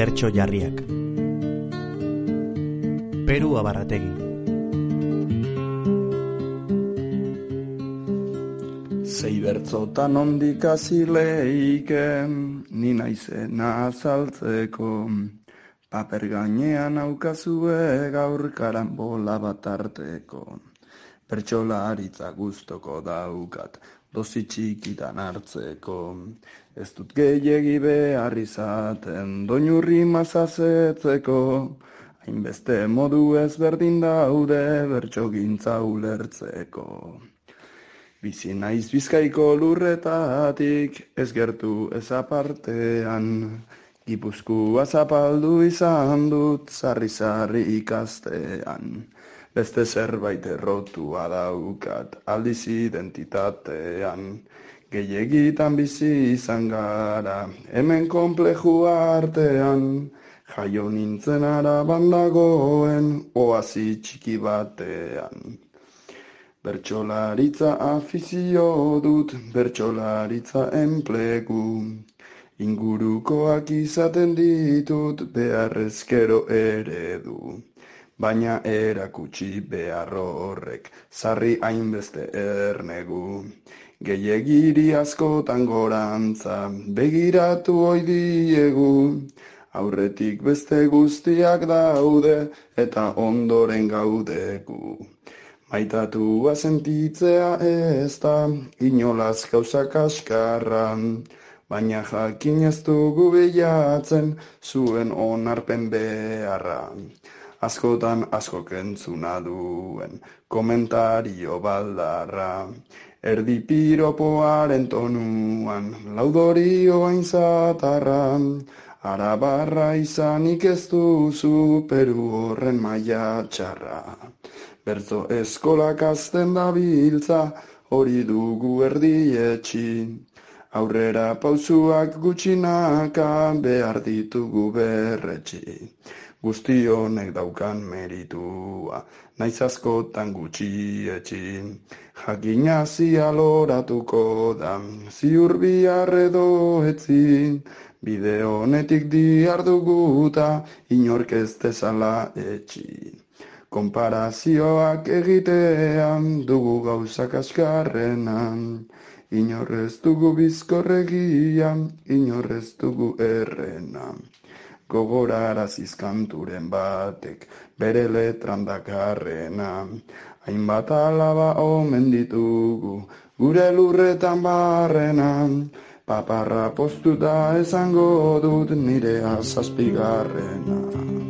bertso jarriak. Peru abarrategi. Zei bertzotan ondik azileiken, ni naizena azaltzeko. Paper gainean aukazue gaur karambola bat arteko. Pertsolaritza guztoko daukat, dozi txikitan hartzeko. Ez dut gehiegi behar izaten, doinurri mazazetzeko. Hainbeste modu ezberdin daude bertso gintza ulertzeko. Bizi naiz bizkaiko lurretatik, ez gertu ez apartean. Gipuzkoa zapaldu izan dut, zarri-zarri ikastean. Beste zerbait errotua daukat, aldiz identitatean. Gehiagitan bizi izan gara, hemen kompleju artean. Jaio nintzen araban dagoen, oazi txiki batean. Bertxolaritza afizio dut, bertxolaritza enplegu. Ingurukoak izaten ditut, beharrezkero eredu. Baina erakutsi behar horrek, zarri hainbeste ernegu. Gehiegiri askotan gorantza, begiratu oidiegu. Aurretik beste guztiak daude, eta ondoren gaudegu. Maitatua sentitzea ez da, inolaz gauzak askarra. Baina jakin ez dugu bilatzen, zuen onarpen beharra. Askotan asko kentzuna duen, komentario baldarra. Erdi piropoaren tonuan, laudorio zatarra. Arabarra izanik ez duzu, peru horren maia txarra. Bertzo eskolak azten da biltza, hori dugu erdietxi. Aurrera pauzuak gutxinaka behar ditugu berretxi. Guzti honek daukan meritua, naiz askotan gutxietxi. Jakina zialoratuko da, ziur bihar edo etzi. Bide honetik diar duguta, inork ez dezala etxi. Konparazioak egitean dugu gauzak askarrenan. Inorrez dugu bizkorregia, inorrez dugu errena. Gogoraraziz kanturen batek, bere letran dakarrena. Hainbat alaba omen ditugu, gure lurretan barrena. Paparra postu da esango dut nire azazpigarrena.